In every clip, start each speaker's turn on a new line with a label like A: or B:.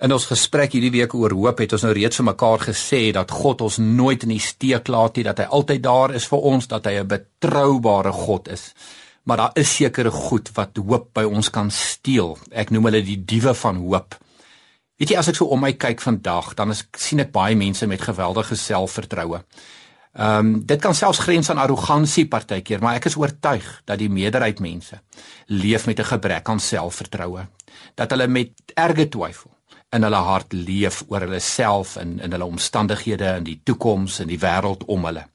A: In ons gesprek hierdie week oor hoop het ons nou reeds vir mekaar gesê dat God ons nooit in die steek laat nie, dat hy altyd daar is vir ons, dat hy 'n betroubare God is. Maar daar is sekere goed wat hoop by ons kan steel. Ek noem hulle die diewe van hoop. Weet jy as ek so om my kyk vandag, dan is, sien ek baie mense met geweldige selfvertroue. Ehm um, dit kan selfs grens aan arrogansie partykeer, maar ek is oortuig dat die meerderheid mense leef met 'n gebrek aan selfvertroue, dat hulle met erge twyfel in hulle hart leef oor hulle self en in hulle omstandighede en die toekoms en die wêreld om hulle.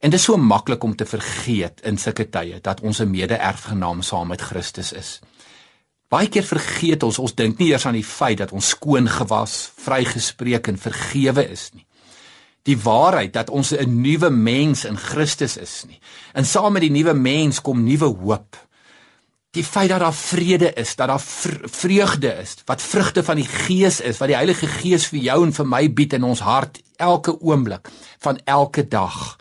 A: En dit is so maklik om te vergeet in sulke tye dat ons 'n mede-erfgenaam saam met Christus is. Baie keer vergeet ons, ons dink nie eers aan die feit dat ons skoon gewas, vrygespreek en vergewe is nie. Die waarheid dat ons 'n nuwe mens in Christus is nie. En saam met die nuwe mens kom nuwe hoop die feit dat daar vrede is, dat daar vreugde is, wat vrugte van die Gees is, wat die Heilige Gees vir jou en vir my bied in ons hart elke oomblik van elke dag.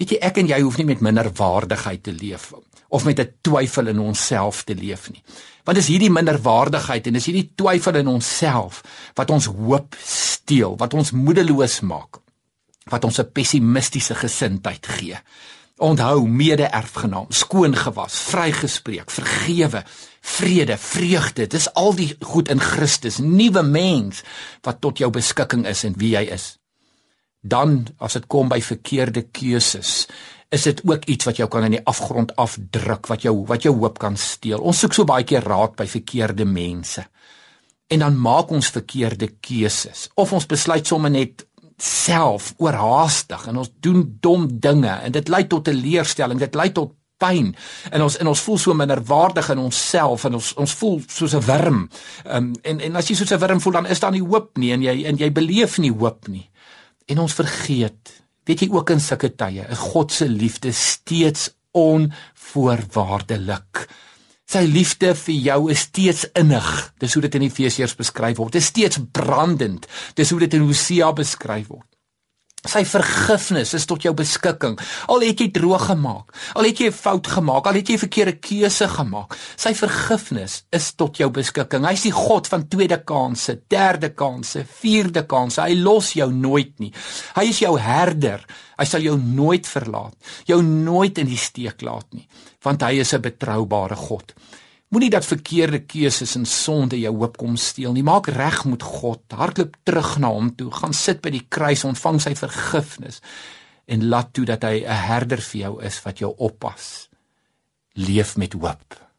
A: Weet jy, ek en jy hoef nie met minderwaardigheid te leef of met 'n twyfel in onsself te leef nie. Want dis hierdie minderwaardigheid en dis hierdie twyfel in onsself wat ons hoop steel, wat ons moedeloos maak, wat ons 'n pessimistiese gesindheid gee. Onthou mede-erfgenaam, skoon gewas, vrygespreek, vergewe, vrede, vreugde. Dis al die goed in Christus, nuwe mens wat tot jou beskikking is en wie jy is. Dan as dit kom by verkeerde keuses, is dit ook iets wat jou kan in die afgrond afdruk, wat jou wat jou hoop kan steel. Ons soek so baie keer raad by verkeerde mense. En dan maak ons verkeerde keuses of ons besluit sommer net self oorhaastig en ons doen dom dinge en dit lei tot 'n leerstelling dit lei tot pyn en ons en ons voel so minderwaardig in onsself en ons ons voel soos 'n wurm. Um, en en as jy soos 'n wurm voel dan is daar nie hoop nie en jy en jy beleef nie hoop nie. En ons vergeet weet jy ook in sulke tye is God se liefde steeds onvoorwaardelik Sy liefde vir jou is steeds innig. Dis hoe dit in Efesiërs beskryf word. Dit is steeds brandend. Dis hoe dit in Hosea beskryf word. Sy vergifnis is tot jou beskikking. Al het jy droog gemaak, al het jy 'n fout gemaak, al het jy 'n verkeerde keuse gemaak, sy vergifnis is tot jou beskikking. Hy's die God van tweede kansse, derde kansse, vierde kansse. Hy los jou nooit nie. Hy is jou herder. Hy sal jou nooit verlaat, jou nooit in die steek laat nie, want hy is 'n betroubare God. Moenie dat verkeerde keuses en sonde jou hoop kom steel nie. Maak reg met God. Hardloop terug na hom toe. Gaan sit by die kruis, ontvang sy vergifnis en laat toe dat hy 'n herder vir jou is wat jou oppas. Leef met hoop.